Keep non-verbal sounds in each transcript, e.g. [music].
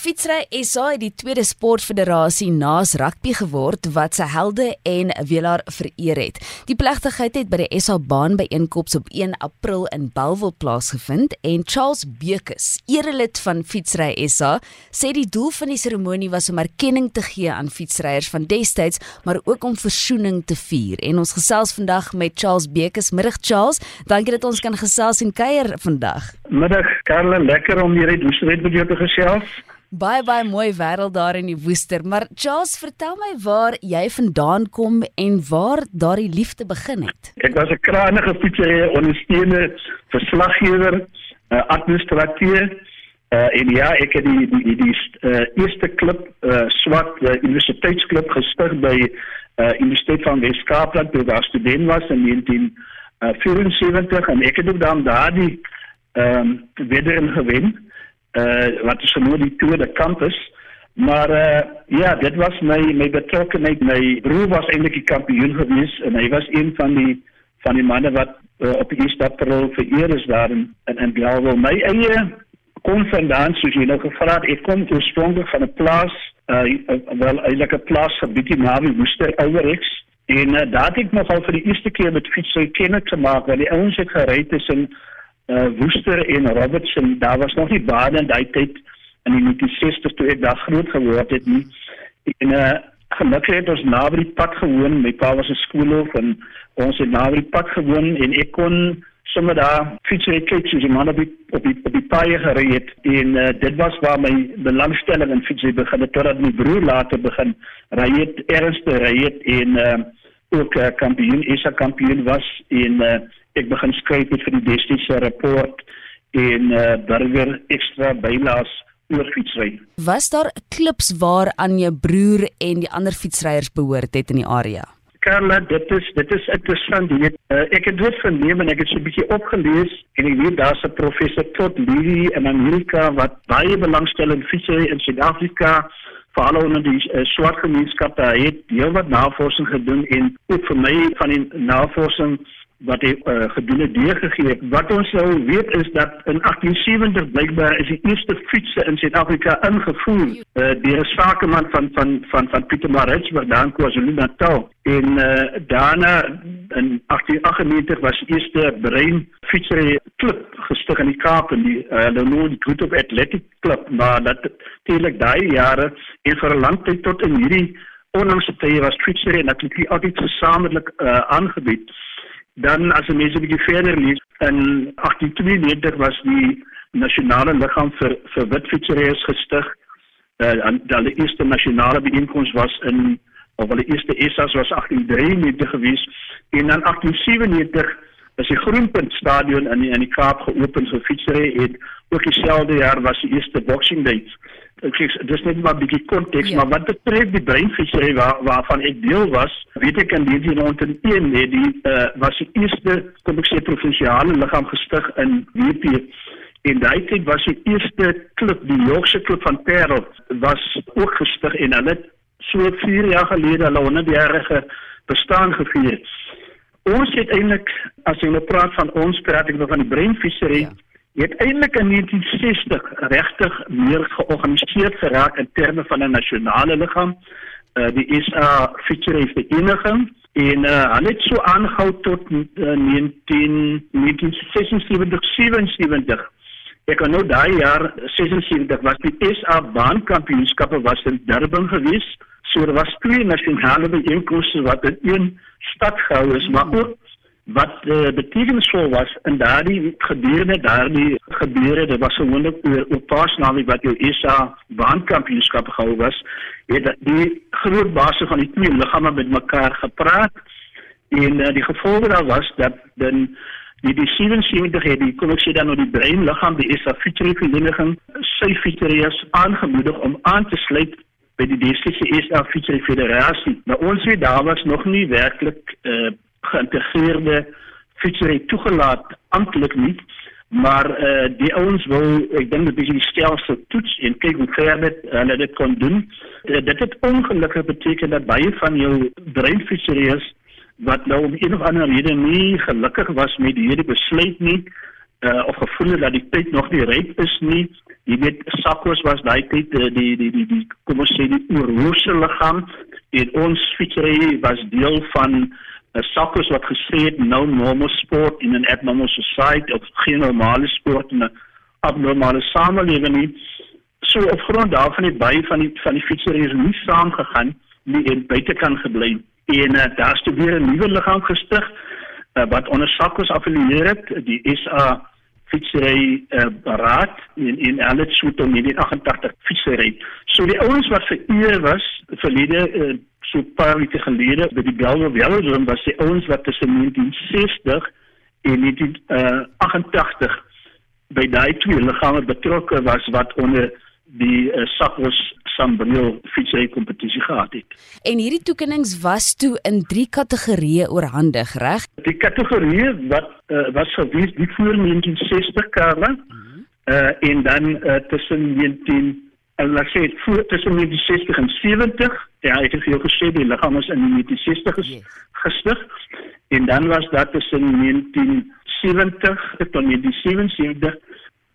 Fietsry SA het die tweede sportfederasie naas rugby geword wat sy helde en welaar vereer het. Die plegtigheid het by die SA baan by einkops op 1 April in Bellville plaasgevind en Charles Bekus, erelid van Fietsry SA, sê die doel van die seremonie was om erkenning te gee aan fietsryers van destyds, maar ook om versoening te vier. En ons gesels vandag met Charles Bekus. Middag Charles, dankie dat ons kan gesels en kuier vandag. Middag Karla, lekker om hier uit met jou te gesels. Baie baie mooi wêreld daar in die Woester, maar Charles, vertel my waar jy vandaan kom en waar daardie liefde begin het. Ek was 'n krangige fietser, ondersteunende verslaggewer, uh, administrateur uh, en ja, ek het die die die, die uh, eerste klub uh, swart uh, universiteitsklub gestig by uh, Universiteit van Weskaapland toe daar student was in 1974 en ek het ook dan daardie ehm um, wederin gewen uh wat is genoem die tweede campus. Maar uh ja dit was my my betrokkenheid. My broer was eintlik die kampioen gewees en hy was een van die van die manne wat uh, op die stap rol vereer is daar in in, in Glasgow my eie kom vandaan soos jy nou gevra het ek kom oorspronklik van 'n plaas uh wel eintlik 'n plaas gebied in Navi Woester Ouerix. En uh, daar het ek nogal vir die eerste keer met fiets so kennis te maak want die ouens het gery tussen uh, Woester en Robertson, daar was nog nie bane in daai tyd in die 1960s toe ek daar groot geword het nie. En uh gelukkig het ons naby die pad gewoon. My pa was 'n skoolhoof en ons het naby die pad gewoon en ek kon sommer daar fietsry kyk soos die man op die op die, op die paai gery het. En uh, dit was waar my belangstelling in fietsry begin het totdat my broer later begin ry het, ernstig ry het en uh ook uh, kampioen, is 'n kampioen was en uh ek begin skryf vir die Destiese rapport en uh, burger ekstra bylaas oor fietsry. Was daar klips waar aan jou broer en die ander fietsryers behoort het in die area? Karla, dit is dit is interessant. Jy weet, uh, ek het dit verneem en ek het so 'n bietjie opgelees en ek weet daar's 'n professor Todd Levy in Amerika wat baie belangstel in fietsry in Suid-Afrika veral onder die uh, swart gemeenskap. Hy het heelwat navorsing gedoen en ook vir my van die navorsing wat hy uh, gedoen het deurgegee. Wat ons nou weet is dat in 1870 blykbaar is die eerste fietsse in Suid-Afrika ingevoer uh, deur 'n sakeman van van van van Pietermaritzburg daar KwaZulu-Natal. En uh, daarna in 1898 was die eerste brein fietsry klub gestig in die Kaap en die uh, hulle noem die Group of Athletic Club, maar dat teelik daai jare en vir 'n lang tyd tot in hierdie onlangse tye was fietsry natuurlik altyd gesamentlik uh, aangebied. Dan as jy mense 'n bietjie verder lees, in 1892 was die nasionale liggaam vir vir witfietsryers gestig. Uh dan die eerste nasionale byeenkoms was in of wel die eerste ESAS was 1893 gewees en dan 1897 is die Groenpunt stadion in die, in die Kaap geopen vir fietsry en ook dieselfde jaar was die eerste boxing day ek sê dis net maar 'n bietjie konteks, ja. maar wat betref die breinfisery waar waarvan ek deel was, weet ek in 1901 nee, die uh, was die eerste kom ek sê provinsiale liggaam gestig in WP en daai tyd was die eerste klub, die Yorkshire klub van Parel was ook gestig en hulle so 4 jaar gelede hulle 100-jarige bestaan gevier. Ons het eintlik as jy nou praat van ons praat ek nou van die breinfisery ja het eintlik in 1960 regtig meer georganiseerd geraak in terme van 'n nasionale liggaam, uh, die SA Future Vereniging en uh, hulle het so aangehou tot uh, 19 1976 77 ek kan nou daai jaar 76 was die SA baankampioenskappe was in Durban gewees. So daar was twee nasionale bijeenkomste wat in een stad gehou is maar ook wat uh, betekenisvol was in daardie gebeure daardie gebeure dit was gewoonlik oor op paasnaweek wat jou ESA baankampioenskap gehou was het die groot basis van die twee liggame met mekaar gepraat en uh, die gevolge daar was dat dan die die 77 het die kom ek sê dan nou die brein liggaam die ESA fietsry vereniging sy fietsryers aangemoedig om aan te sluit by die DSC ESA fietsry federasie maar ons weet daar was nog nie werklik uh, geïntegreerde fietsry toegelaat amptelik nie maar uh, die ouens wil ek dink dit is die stelsel toets en kyk hoe ver dit hulle dit kon doen. Uh, dit het ongelukkig beteken dat baie van jou breinfietsryers wat nou om een of ander rede nie gelukkig was met hierdie besluit nie uh, of gevoel dat die tyd nog nie ryp is nie. Jy weet Sakkos was daai tyd die die die die, die kom ons sê die oorhoofse liggaam en ons fietsry was deel van 'n Sakkos wat gesê het no normal sport in an abnormal society of geen normale sport in 'n abnormale samelewing nie. So op grond daarvan het baie van die van die fietsry nie saamgegaan nie en buite kan gebly. En uh, daar's toe weer 'n nuwe liggaam gestig uh, wat onder Sakkos affilieer het, die SA fietsry uh, raad in in Alex Soto in 1988 fietsry. So die ouens wat vereer was verlede uh, so paar weke gelede by die Belwe Velodrome was die ouens wat tussen 1960 en 1988 by daai twee liggame betrokke was wat onder die uh, Sakos Sambreel fietsry kompetisie gehad het. En hierdie toekennings was toe in drie kategorieë oorhandig, reg? Die kategorieë wat uh, was gewees die voor 1960 karre mm -hmm. uh, en dan uh, tussen 19 en laat sê voor tussen 1960 en 70 ja ek het vir jou gesê die liggaam is in 1960 ges yes. gestig en dan was dat tussen 1970 tot 1977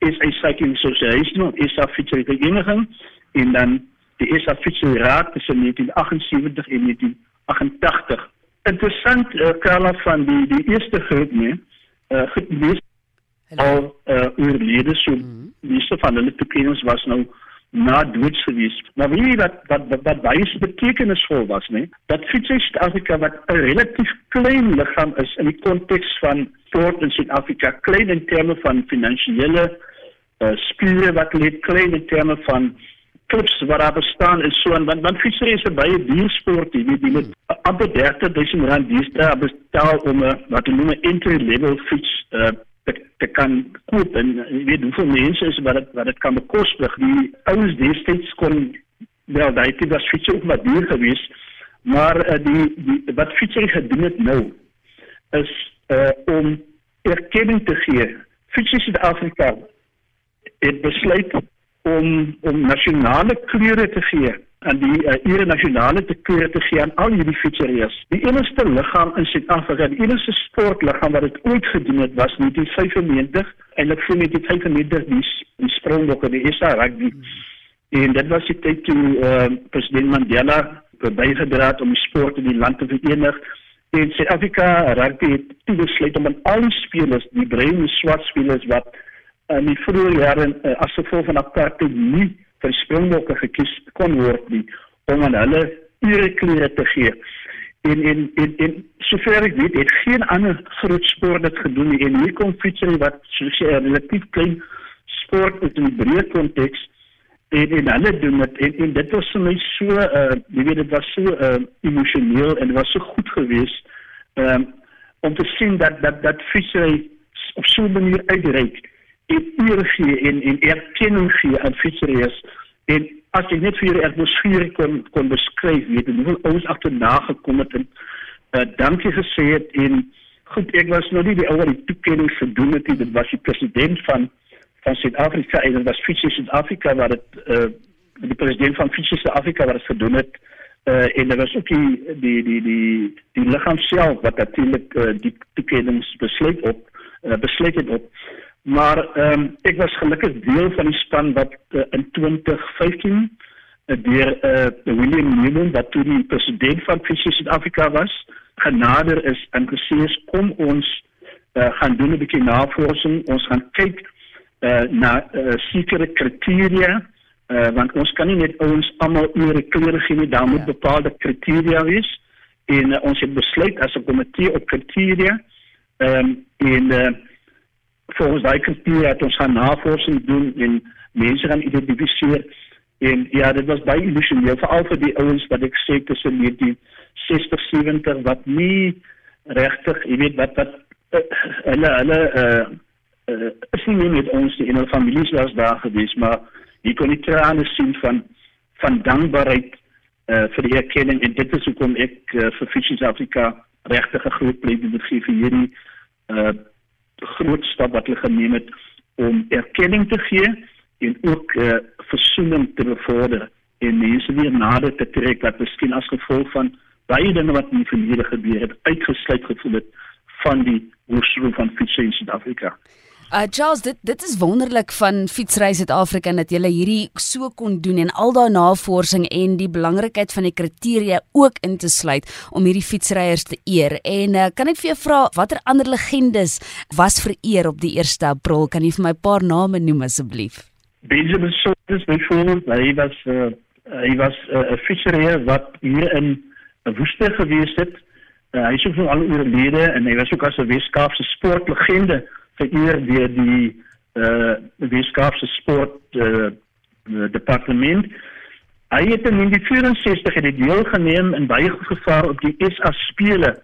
is 'n cycling association is af fietsry vereniging en dan die is af fietsry raad tussen 1978 en 1988 interessant uh, Karla van die die eerste groep nee uh, gewees al uh, oorlede so mm -hmm. meeste van hulle toekennings was nou na dood gewees. Maar weet jy wat wat, wat baie betekenisvol was, nee? Dat Fietsy Suid-Afrika wat 'n relatief klein liggaam is in die konteks van sport in Suid-Afrika, klein in terme van finansiële uh, spiere wat lê klein in terme van klubs wat daar bestaan is so en want want Fietsy is 'n baie duur sport, jy weet, jy moet amper 30000 rand diesdae betaal om 'n wat hulle noem entry level fiets uh, te, te kan koop en weet hoeveel mense is wat het, wat dit kan bekostig. Die ouens destyds kon wel daai tipe was fiets ook maar duur geweest maar uh, die, die wat fietsery gedoen het nou is uh, om erkenning te gee. Fietsers in Afrika het besluit om om nasionale kleure te gee aan die uh, ere nasionale te keur te gee aan al hierdie fietseriers. Die enigste liggaam in Suid-Afrika, die enigste sportliggaam wat dit ooit gedoen het, was in 1995 en ek voel net het vermeerder die, die springbokke die SA rugby. En dit was die tyd toe uh, president Mandela bygedra het om die sport in die land te verenig. En Suid-Afrika rugby het toe besluit om aan al die spelers, die bruin en swart spelers wat in die vroeë jare uh, as gevolg van apartheid nie vir springbokke gekies kon word nie om aan hulle ure klere te gee. En en en, en sover ek weet, het geen ander groot sport dit gedoen nie. En hier kom fietsry wat soos 'n relatief klein sport in 'n breë konteks en en hulle doen dit en, en dit was vir my so uh jy weet dit was so uh emosioneel en dit was so goed geweest um om te sien dat dat dat fietsry op so 'n manier uitreik eer gee en en erkenning gee aan fietsryers en as jy net vir hierdie atmosfeer kon kon beskryf weet jy hoe ons agterna gekom het en uh, dankie gesê het en goed ek was nou nie die ou wat die toekenning gedoen het dit was die president van van Suid-Afrika en was Fietsers Suid-Afrika wat dit uh, die president van Fietsers Suid-Afrika wat dit gedoen het. Uh, en dit was ook die die die die die liggaam self wat natuurlik uh, die toekennings besluit op uh, besluit het op Maar ehm um, ek was gelukkig deel van die span wat uh, in 2015 uh, deur uh, William Newman wat toe die president van Fisher South Africa was, genader is en gesê is kom ons uh, gaan doen 'n bietjie navorsing, ons gaan kyk uh, na uh, sekere kriteria uh, want ons kan nie net ons almal oor klere gee nie, daar moet ja. bepaalde kriteria wees. En uh, ons het besluit as 'n komitee op kriteria ehm um, en uh, volgens daai kriteria het ons gaan navorsing doen en mense gaan identifiseer. En ja dit was baie illusioneel veral vir die ouens wat ek sê tussen die 60 70 wat nie regtig jy weet wat wat uh, hulle hulle uh, uh, is nie met ons in hulle families was daar gewees maar jy kon nie trane sien van van dankbaarheid uh, vir die erkenning en dit is hoekom ek uh, vir Fishes Africa regtig 'n groot plek moet gee vir hierdie uh, groot stap wat hulle geneem het om erkenning te gee en ook uh, versoening te bevorder en mense weer nader te trek wat miskien as gevolg van baie dinge wat in die verlede gebeur het uitgesluit gevoel het van die woestro van fiets in Suid-Afrika. Uh Charles, dit dit is wonderlik van Fietsry Suid-Afrika dat julle hierdie so kon doen en al daai navorsing en die belangrikheid van die kriteria ook in te sluit om hierdie fietsryers te eer. En uh, kan ek vir jou vra watter ander legendes was vereer op die 1 April? Kan jy vir my 'n paar name noem asseblief? Benjamin Sottis byvoorbeeld, hy was uh, hy was 'n uh, fietsryer wat hier in 'n woeste gewees het. Uh, hy is ook al oorlede en hy was ook as 'n Weskaapse sportlegende vereer deur die uh Weskaapse sport uh, departement. Hy het in 1964 het deelgeneem in baie gevaar op die SA spele.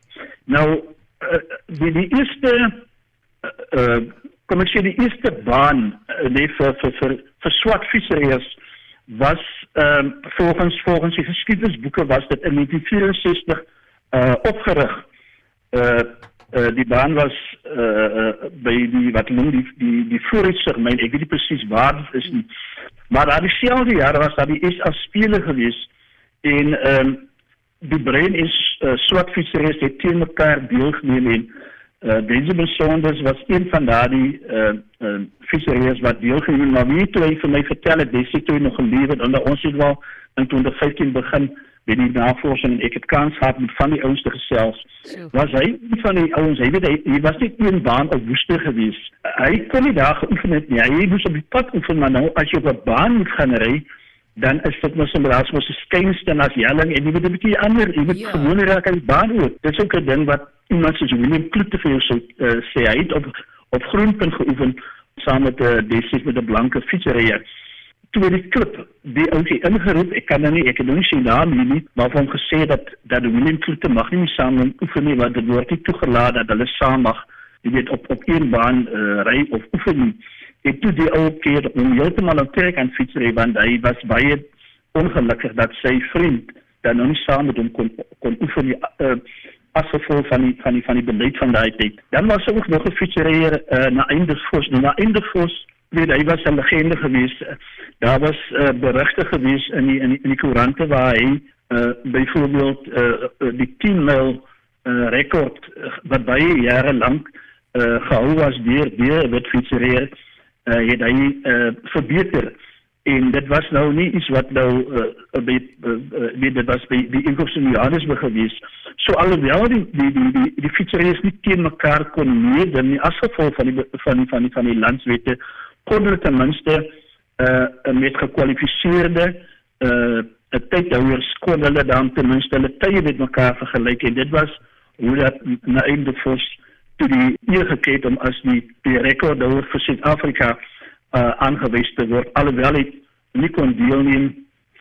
Nou uh, die die eerste uh kom ek sê die eerste baan uh, nee vir vir vir, vir swart fietsryers was ehm uh, volgens volgens die geskiedenisboeke was dit in 1964 uh opgerig. Uh uh, die baan was uh, uh, by die wat noem die die die vooruitsig myn ek weet nie presies waar dit is nie. Maar daar dieselfde jaar was daar die SA spele gewees en ehm um, die brein is uh, swart fietsers het teen mekaar deelgeneem en uh, Benjamin Saunders was een van daardie uh, uh, fietsers wat deelgeneem maar wie toe hy vir my vertel het dis toe nog gelewe onder ons het wel in 2015 begin by die navorsing en ek het kans gehad met van die ouens te gesels. Was hy een van die ouens, hy weet hy, hy was net een baan op woeste gewees. Hy kon nie daar geoefen het nie. Hy moes op die pad oefen, maar nou as jy op 'n baan moet gaan ry, dan is dit mos sommer as mos 'n skynste as jelling en jy moet 'n bietjie ander, jy moet ja. gewoon raak aan die baan ook. Dit is ook 'n ding wat iemand soos William Kloete vir jou sou uh, sê hy het op op groenpunt geoefen saam met 'n uh, besies met 'n blanke fietsryer toe die klip. Die ouetjie ingeroep ek kan nou nie ek het nou nie sy naam hier nie maar van gesê dat dat die Willem Kloete mag nie saam oefen nie want dit word nie toegelaat dat hulle saam mag jy weet op op een baan uh, ry of oefen nie. Ek toe die ou keer om heeltemal op trek aan fietsry want hy was baie ongelukkig dat sy vriend dan nou nie saam met hom kon kon oefen nie uh, as gevolg van die van die van die beleid van daai tyd. Dan was ook nog 'n fietsryer uh, na Eindefors na Eindefors weet hy was 'n legende geweest. Daar was uh, berigte gewees in die in die, in die koerante waar hy uh, byvoorbeeld uh, die 10 mil uh, rekord uh, wat baie jare lank uh, gehou was deur deur wat fietsreer uh, het hy uh, verbeter. En dit was nou nie iets wat nou uh, by uh, uh, dit was by die inkomstenjaars gewees so alhoewel die die die die, die fietsreers nie teen mekaar kon meeding nie as gevolg van die van die van die, van die landswette kon hulle ten minste uh met gekwalifiseerde uh tydhouers kon hulle dan ten minste hulle tye met mekaar vergelyk. En dit was hoe dat na einde fors toe die eer gekry om as die die rekordhouer vir Suid-Afrika uh aangewys te word alhoewel hy nie kon deelneem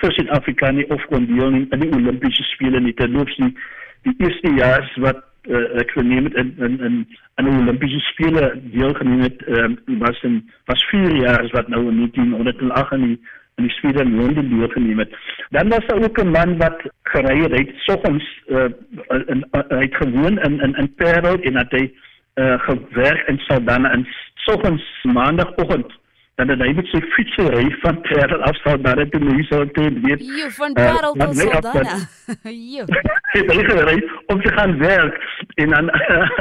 vir Suid-Afrika nie of kon deelneem aan die Olimpiese spele nie. Terloops die eerste jaar wat uh, ek verneem het in in in aan die Olimpiese spele deelgeneem het um, was in was 4 jaar wat nou in 1908 in die in die spele in Londen deelgeneem het. Dan was daar ook 'n man wat gery het, het soggens uh, in uh, hy het gewoon in in in Parel en het hy uh, gewerk in Saldanha en soggens maandagooggend dan het hy met sy fiets ry van Parel af sal daar toe nie sou toe weet. Jo van Parel uh, tot Saldanha. [laughs] Jo. Hy [laughs] het gery om te gaan werk en dan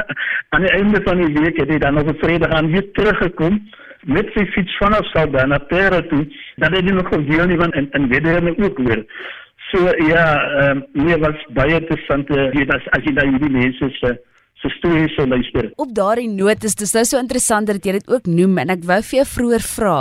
[laughs] aan die einde van die week het hy dan op Vrydag aan weer teruggekom met sy fiets vanaf Saldanha Parel toe. Dan het hy nog gedeel nie van in in wederom ook weer. So ja, ehm um, nee was baie interessant weet as as jy daai mense se se stories sou luister. Op daardie noot is dit nou so interessant dat jy dit ook noem en ek wou vir jou vroeër vra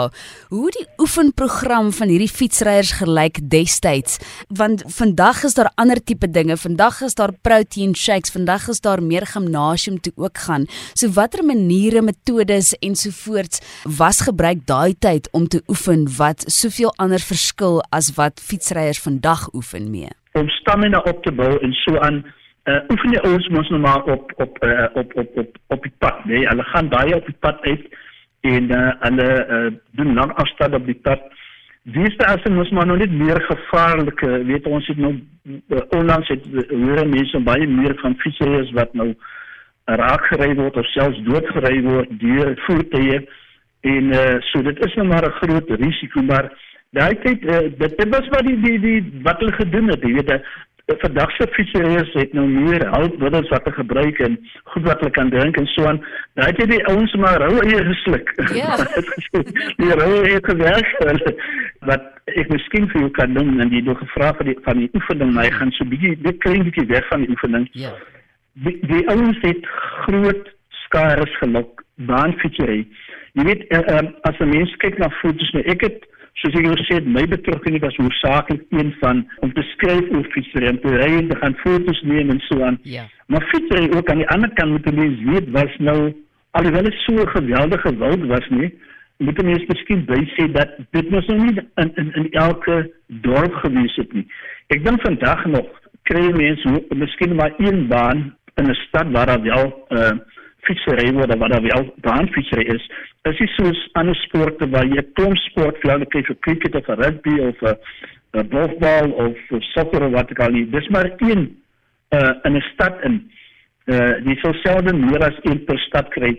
hoe die oefenprogram van hierdie fietsryers gelyk destyds want vandag is daar ander tipe dinge. Vandag is daar protein shakes, vandag is daar meer gimnasium toe ook gaan. So watter maniere, metodes ensovoorts was gebruik daai tyd om te oefen wat soveel ander verskil as wat fietsryers vandag oefen mee? Om stamina op te bou en so aan uh, oefen die ouens mos nou maar op op uh, op op op op die pad nee hulle gaan baie op die pad uit en uh, hulle uh, doen lang afstand op die pad. Dis daar is mos maar nou net meer gevaarlike weet ons het nou uh, onlangs het hoor mense baie meer van fietsers wat nou raak gery word of selfs dood gery word deur voertuie en uh, so dit is nou maar 'n groot risiko maar daai tyd uh, dit, dit was wat die die die wat hulle gedoen het jy weet vandag se fietsers het nou meer hulpmiddels wat hulle gebruik en goed wat hulle kan drink en so aan. Nou het jy die ouens maar rou eie gesluk. Ja. [laughs] die rou eie gewerk [laughs] wat ek miskien vir jou kan doen en jy het gevra vir die van die oefening, maar hy gaan so bietjie dit kry bietjie weg van die oefening. Ja. Die, die ouens het groot skares gelok baanfietsery. Jy weet uh, uh, as 'n mens kyk na foto's nou ek het soos ek gesê het, my betrokkenheid was hoofsaaklik een van om te skryf oor fietsry en te ry en te gaan foto's neem en so aan. Ja. Maar fietsry ook aan die ander kant moet mense weet was nou alhoewel dit so 'n geweldige wild was nie, moet mense miskien by sê dat dit mos nou nie in in in elke dorp gewees het nie. Ek dink vandag nog kry mense miskien maar een baan in 'n stad waar daar wel uh fietsry word waar daar wel baanfietsry is. Is soos ander sporte waar jy klomp sportvelde kry vir cricket of rugby of 'n uh, golfbal of sokker of wat ek al nie. Dis maar een uh, in 'n stad in. Uh jy sal selden meer as een per stad kry.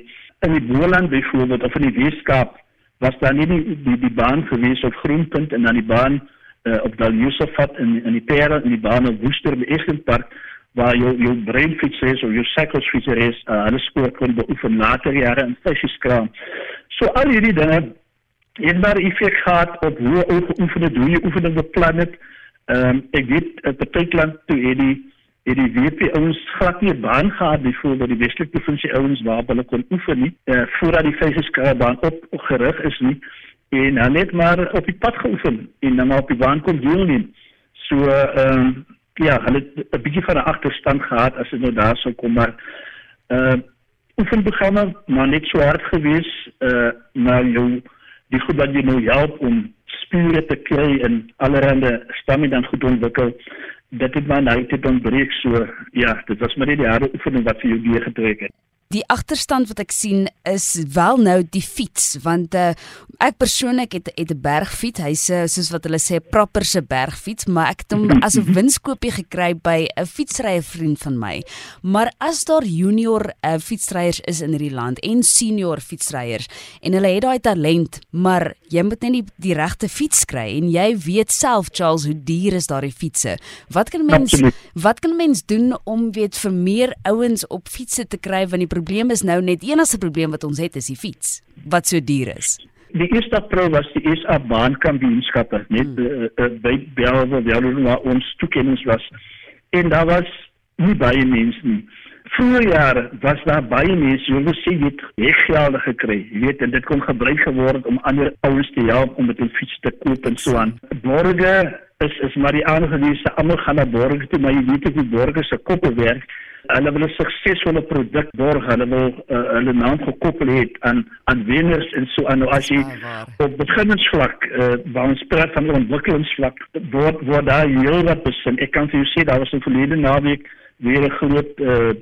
In die Boland byvoorbeeld of in die Weskaap was daar nie die die, die baan gewees op Groenpunt en dan die baan uh, op Daljusafat in in die Pere en die baan op Woester by Egenpark waar jou jou breinfiets is of jou cyclefiets is, uh, hulle sport kon beoefen later jare in fietskraam. So al hierdie dinge het maar effek gehad op hoe ou oefen het, hoe jy oefening beplan het. Ehm um, ek weet uh, op Partytland toe het die het die WP ouens glad nie baan gehad byvoorbeeld die Weselike provinsie ouens waar hulle kon oefen nie uh, voordat die fietskraam baan op, gerig is nie en hulle net maar op die pad geoefen en dan op die baan kon deelneem. So ehm um, ja, hulle 'n bietjie van 'n agterstand gehad as dit nou daar sou kom maar uh oefenprogramme maar net so hard gewees uh na jou die goed wat jy nou help om spiere te kry en allerlei stamme dan goed ontwikkel dit het my nou dit ontbreek so ja dit was maar net die harde oefening wat vir jou gee getrek het Die agterstand wat ek sien is wel nou die fiets want uh, ek persoonlik het het 'n bergfiets. Hy's uh, soos wat hulle sê 'n proper se bergfiets, maar ek het hom [laughs] as 'n winskoopie gekry by 'n fietsryer vriend van my. Maar as daar junior uh, fietsryers is in hierdie land en senior fietsryers en hulle het daai talent, maar jy moet net die, die regte fiets kry en jy weet self Charles hoe duur is daardie fietsse. Wat kan mens wat kan mens doen om weet vir meer ouens op fietsse te kry want die probleem is nou net enigste probleem wat ons het is die fiets wat so duur is. Die eerste April was die SA baankampioenskappe net hmm. uh, uh, by Belwe waar ons toekennings was. En daar was nie baie mense nie. Vroeger jare was daar baie mense wat sê dit reggeld gekry. Jy weet en dit kon gebruik geword om ander ouens te help om met 'n fiets te koop en so aan. Borge is is maar die aangewese almal gaan na borge toe, maar jy weet ek die borge se koppe werk. Hulle wil 'n suksesvolle produk borg, hulle wil uh, hulle naam gekoppel het aan aan wenners en so aan. Nou as jy op beginningsvlak uh, waar ons praat van ontwikkelingsvlak word word daar heel wat besin. Ek kan vir jou sê daar was 'n verlede naweek weer 'n groot uh,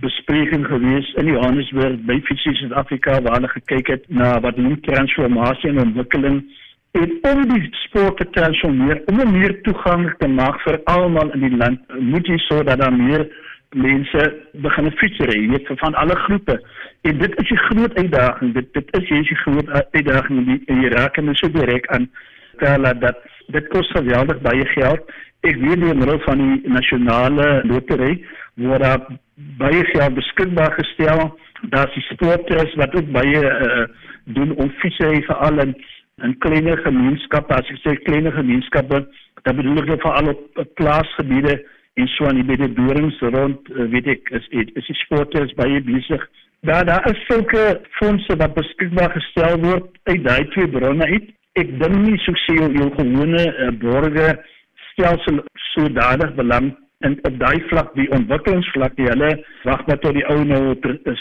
bespreking gewees in Johannesburg by Fisie Suid-Afrika waar hulle gekyk het na wat hulle transformasie en ontwikkeling en om die sport te transformeer om meer toeganklik te maak vir almal in die land moet jy sorg dat daar meer mense begin fietsry, jy weet van alle groepe. En dit is 'n groot uitdaging. Dit dit is jy is 'n groot uitdaging in die in die raak en so direk aan Kala dat dit kos geweldig baie geld. Ek weet die middel van die nasionale lotery word daar baie geld beskikbaar gestel. Daar's die sporters wat ook baie uh, doen om fietsry vir al in in kleiner gemeenskappe, as ek sê kleiner gemeenskappe, dan bedoel ek veral op, plaasgebiede en so aan die dorings rond uh, weet ek is is die sporters baie besig. Daar daar is sulke fondse wat beskikbaar gestel word uit daai twee bronne uit. Ek dink nie so sê jou, gewone uh, borge stelsel sodanig belang en op daai vlak die ontwikkelingsvlak die hulle wag maar tot die ou nou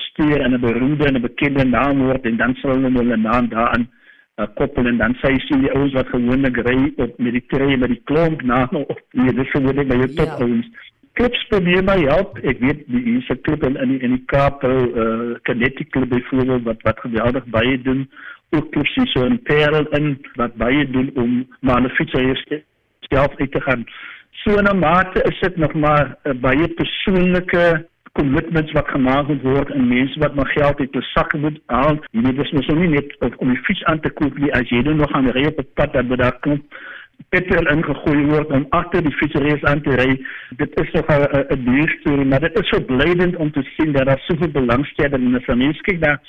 steer en 'n beroemde en 'n bekende naam word en dan sal hulle hulle naam daaraan uh, koppel en dan sê jy die ouens wat gewoonlik ry op met die treë met die klomp na op nee dis gewoonlik by jou top ja. ouens klips probeer my help. Ek weet die is 'n klip in in die, in die Kaap uh kinetic klip byvoorbeeld wat wat geweldig baie doen. Ook klips so 'n perel in wat baie doen om maar 'n fietser self uit te gaan. So 'n mate is dit nog maar 'n baie persoonlike commitments wat gemaak word en mense wat maar geld uit hulle sakke moet haal. Jy weet dis mos nie net om die fiets aan te koop nie as jy dan nog aan ry op 'n pad dat daar kom petrol ingegooi word om agter die fietsreis aan te ry. Dit is nog 'n 'n duur storie, maar dit is so blydend om te sien dat daar soveel belangstelling in die mense kyk daar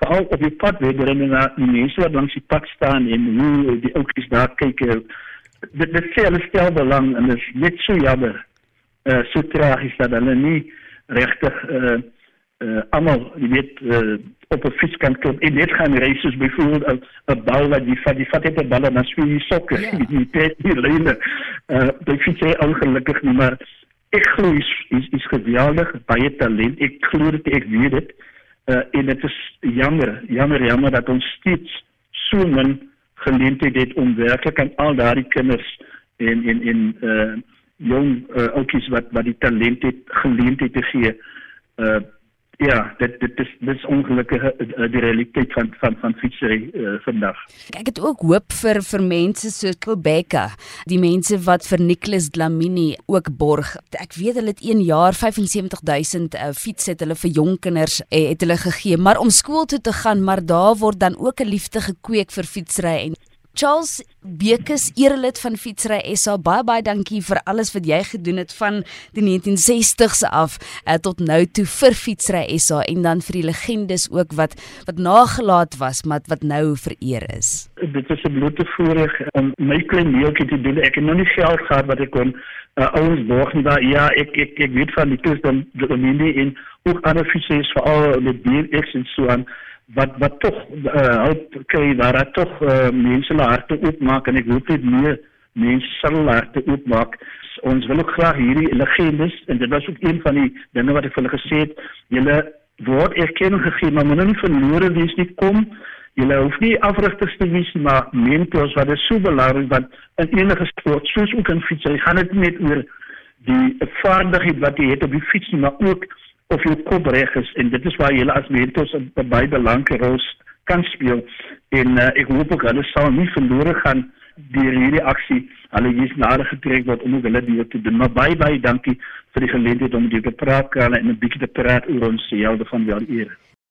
veral op die pad weer en na die mense wat langs die pad staan en hoe die ouetjies daar kyk. Eh, dit dit sê hulle stel belang en dit is net so jammer. Uh so tragies dat hulle nie regtig uh uh almal, jy weet, uh, op 'n fiets kan kom en net gaan soos byvoorbeeld 'n bal wat die vat die vat het 'n bal en as jy sokke, ja. die pet die lyne. Uh die fiets is ongelukkig nie, maar ek glo is is, is geweldig baie talent. Ek glo dit ek weet dit. Uh en dit is jammer, jammer, jammer dat ons steeds so min geleenthede het om werklik aan al daardie kinders en en en uh jong uh, ouetjies wat wat die talent het geleenthede te gee. Uh Ja, dit dit is dis ongelukkig uh, die realiteit van van van fietsery uh, vandag. Ek het ook hoop vir vir mense soos Kobeka, die mense wat vir Nicholas Dlamini ook borg. Ek weet hulle het 1 jaar 75000 uh, fiets het hulle vir jong kinders uh, het hulle gegee, maar om skool toe te gaan, maar daar word dan ook 'n liefde gekweek vir fietsry en Charles Bekes, erelid van Fietsry SA, baie baie dankie vir alles wat jy gedoen het van die 1960s af uh, tot nou toe vir Fietsry SA en dan vir die legendes ook wat wat nagelaat was maar wat nou vereer is. Dit is 'n blote voorreg om my klein deeltjie te doen. Ek het nog nie geld gehad wat ek kon uh, ouens borg nie. Daar ja, ek ek ek weet van die dan die familie in ook ander fietsers veral met BMX en so aan wat wat tog uh, hulp kry waar dit tog uh, mense hulle harte oopmaak en ek hoop dit meer mense hulle harte oopmaak. Ons wil ook graag hierdie legendes en dit was ook een van die dinge wat ek vir hulle gesê het julle word erkenning gegee maar moenie verlore wees nie. Kom julle hoef nie afrigters te wees maar mentors wat is so belangrik want in enige sport soos ook in fiets jy gaan dit net oor die vaardigheid wat jy het op die fiets nie maar ook of jou kop reg is en dit is waar jy as mentors 'n baie belangrike rol kan speel. En uh, ek hoop ook hulle sal nie verlore gaan deur hierdie aksie. Hulle is nader getrek word om hulle deel te doen. Maar baie baie dankie vir die geleentheid om dit te praat kan en 'n bietjie te praat oor ons helde van wel eer